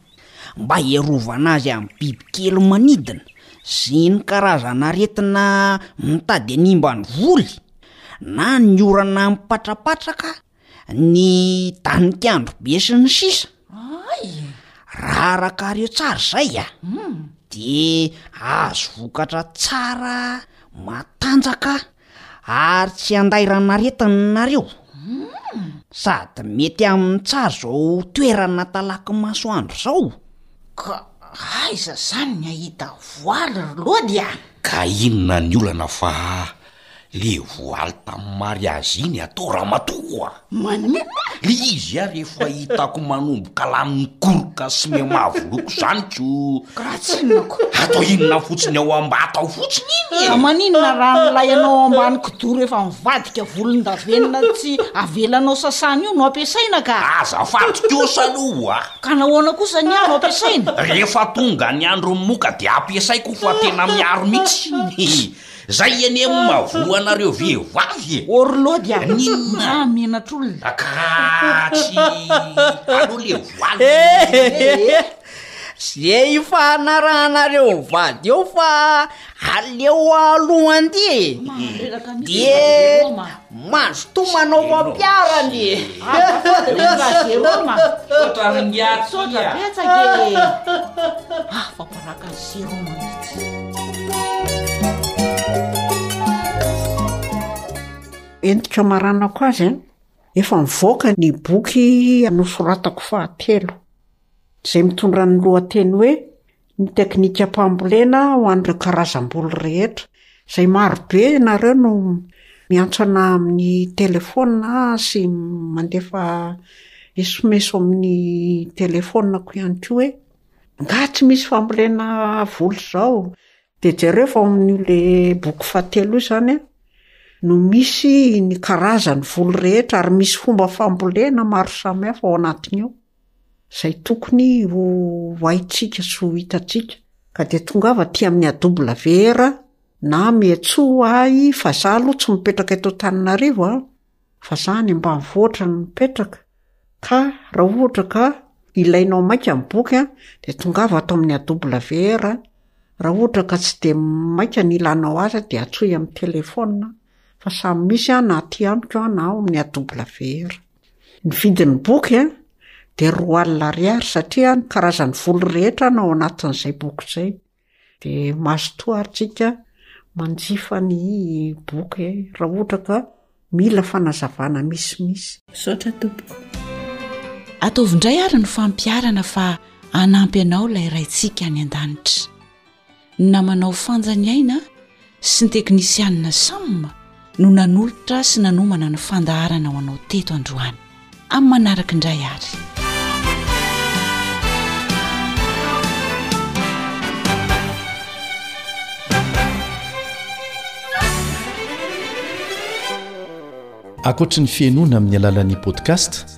Mba hiarovana azy amin'ny bibikely manidina sy ny karazan'aretina mitady hanimba ny voly, na ny orana mipatrapatraka, ny danik'andro be sy ny sisa Ay! Raha araka ireo tsara izay a! Dia azo vokatra tsara matanjaka ary tsy handairan'aretina nareo sady mety amin'ny tsara zao toerana talaky masoandro zao ka aiza zany ny ahita voaly ry lody a! Ka inona ny olana fa le voaly tamin'ny mariazy iny atao ramatoa? Maninona? Le izy ary efa hitako manomboka lany mikoroka sy mihamavo loko zany ko! Ka raha tsinonako? Atao inona fotsiny ao ambata ao fotsiny iny e! Ka maninona raha an'ilay anao ambany kidoro efa mivadika volondavenona tsy avelanao sasana io no ampiasaina ka! Azafady kosa aloha a! Ka nahoana kosa ny ahy no ampiasaina? Rehefa tonga ny andron'ny moka dia ampiasaiko fa tena miaro mihitsy! Zay anie no mavoa anareo vehivavy e! Or lody a! N'inona? Mba menatr'olona! A ka tsy aleo le voile e e! Ze ifanarahanareo mivady eo fa aleo aloha andeha e! Mahandreraka mihitsy izy ry roa ma! Mazotoa manao fampiarany e! Azafady re ndra Jérôme a! Tsotra ry ngiahy ty a! Tsotra betsaka e! Afa-baraka an'i Jérôme mihitsy! Entiko hamaranako azy an! Efa nivoaka ny boky nosoratako fahatelo, izay mitondra ny lohateny hoe. ny teknikam-pambolena ho an'ireo karazam-boly rehetra. Izay marobe ianareo no miantsana amin'ny telefaonina sy mandefa sms ao amin'ny telefaonako ihany koa hoe angaha tsy misy fambolena voly izao? Dia jereo fa ao amin'ilay boky fahatelo io izany no misy ny karazan'ny voly rehetra ary misy fomba fambolena maro samihafa ao anatin'io. izay tokony ho haintsika sy ho hitantsika, ka dia tongava aty amin'ny AWR na miantsoa ho ahy fa za aloha tsy mipetraka eto Antananarivo a, fa za any ambanivohitra no mipetraka, ka raha ohatra ka ilainao maika ny boky a, dia tongava ato amin'ny AWR, raha ohatra ka tsy dia maika ny ilanao azy a, dia antsoy amin'ny téléphone aho, fa samy misy a na aty amiko na ao amin'ny AWR. Ny vidin'ny boky dia roa alina ariary satria ny karazan'ny voly rehetra no ao anatin'izay boky izay. Dia mazotoa ary tsika manjifa ny boky raha ohatra ka mila fanazavana misimisy. Misaotra tompoko. Ataovy indray ary ny fampiharana fa hanampy anao ilay Raintsika any an-danitra. ny namanao Fanja Ny Aina sy ny teknisianina Sam no nanolotra sy nanomana ny fandaharana ho anao teto androany. Amin'ny manaraka indray ary. Ankoatry ny fihainoana amin'ny alalan'ny podcast,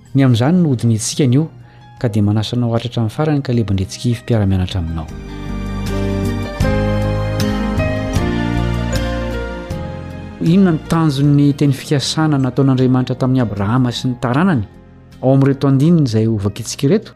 Ny amin'izany no hodinihintsika anio ka dia manasa anao hatratra amin'ny farany Caleb Andriantsikivy mpiara-mianatra aminao. Inona ny tanjon'ny teny fikasana nataon'Andriamanitra tamin'i Abrahama sy ny taranany ao amin'ireto andininy izay hovakintsika ireto?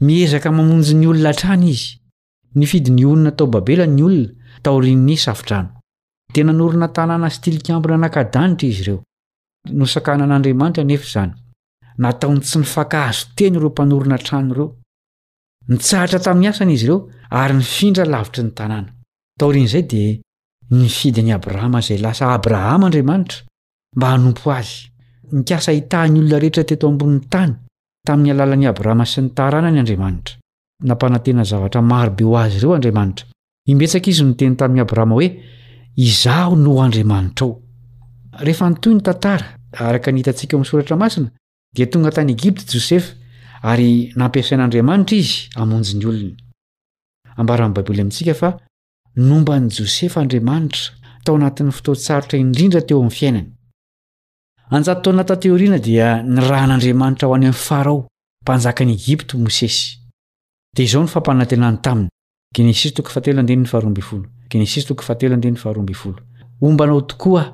Miezaka mamonjy ny olona hatrany izy. Nifidy ny honina tao Babela ny olona taorian'ny Safodrano. Dia nanorina tanàna sy tilikambo nanaka-danitra izy ireo. Nosakahanan'Andriamanitra anefa izany. Nataony tsy nifankahazo teny ireo mpanorina trano ireo. Nitsahatra tamin'ny asany izy ireo ary nifindra lavitry ny tanàna. Taorian'izay dia nifidy an'i Abrahama izay lasa Abrahama Andriamanitra mba hanompo azy. Nikasa hitaha ny olona rehetra teto ambonin'ny tany tamin'ny alalan'i Abrahama sy ny taranany Andriamanitra. Nampanantena zavatra maro be ho azy ireo Andriamanitra. Imbetsaka izy no niteny tamin'i Abrahama hoe, Izaho no Andriamanitrao. Rehefa nitohy ny tantara, araka ny hitantsika ao amin'ny soratra masina, dia tonga tany Egypta i Josefa, ary nampiasain'Andriamanitra izy hamonjy ny olony. Ambaran'ny Baiboly amintsika fa Nomba an'i Josefa Andriamanitra tao anatin'ny fotoan-tsarotra indrindra teo amin'ny fiainany. An-jato taona taty aoriana dia nirahan'Andriamanitra ho any amin'i Farao, mpanjakan'i Egypte, Mosesy. Dia izao ny fampanantenany taminy, Genesisy toko fahatelo andininy faharoa ambin'ny folo, Genesisy toko fahatelo andininy faharoa ambin'ny folo, Homba anao tokoa aho.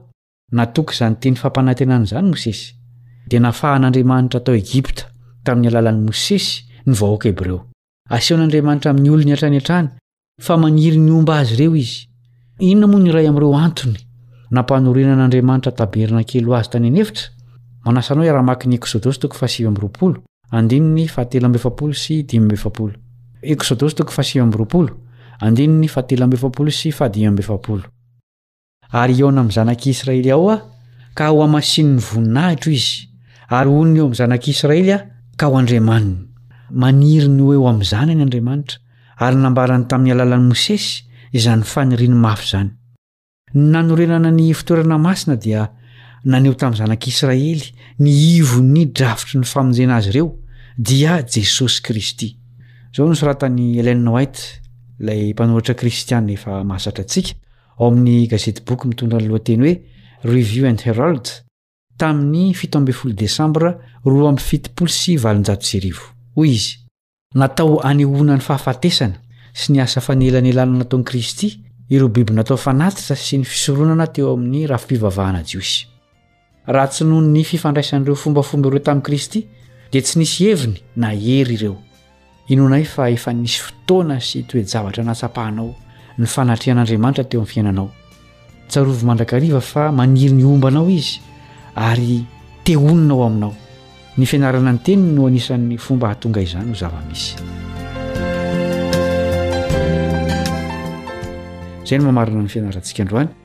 Natoky izany teny fampanantenana izany Mosesy. Dia nafahan'Andriamanitra tao Egypta tamin'ny alalan'i Mosesy ny vahoaka hebreo. Asehon'Andriamanitra amin'ny olony hatrany hatrany fa maniry ny homba azy ireo izy. Inona moa ny iray amin'ireo antony nampanorenan'Andriamanitra tabernakely ho azy tany an'efitra? Manasa anao hiara-mamaky ny Eksodosy toko fahasivy amby roapolo, andininy fahatelo amby efapolo sy dimy amby efapolo. Eksodosy toko fahasivy amby roapolo, andininy fahatelo amby efapolo sy fahadimy amby efapolo. Ary hihaona amin'ny zanak'i Israely ao aho, ka ho hamasinin'ny voninahitro izy, ary honiny eo amin'ny zanak'i Israely aho, ka ho Andriamaniny. Maniry ny ho eo amin'ny zanany Andriamanitra, ary nambarany tamin'ny alalan'i Mosesy izany faniriany mafy izany. Ny nanorenana ny fitoerana masina dia naneho tamin'ny zanak'i Israely ny ivon'ny drafitry ny famonjena azy ireo, dia Jesosy Kristy. Izao no soratan'i Ellen White, ilay mpanoratra kristiana efa mahazatra antsika, Ao amin'ny gazetiboky mitondra ny lohateny hoe Review and Herald, tamin'ny fito ambin'ny folo Desambra roa amby fitopolo sy valonjato sy arivo. Hoy izy. Natao hanehoana ny fahafatesana sy ny asa fanelanelana nataon'i Kristy ireo biby natao fanatitra sy ny fisoronana teo amin'ny rafi-pivavahana jiosy. Raha tsy noho ny fifandraisan'ireo fombafomba ireo tamin'i Kristy, dia tsy nisy heviny na hery ireo. Inoanay fa efa nisy fotoana sy toe-javatra nahatsapanao ny fanatrehan'Andriamanitra teo amin'ny fiainanao. Tsarovy mandrakariva fa maniry ny homba anao izy ary te honina ao aminao. Ny fianarana ny teniny no anisan'ny fomba hahatonga izany ho zava-misy. Izay no maha marina ny fianarantsika androany.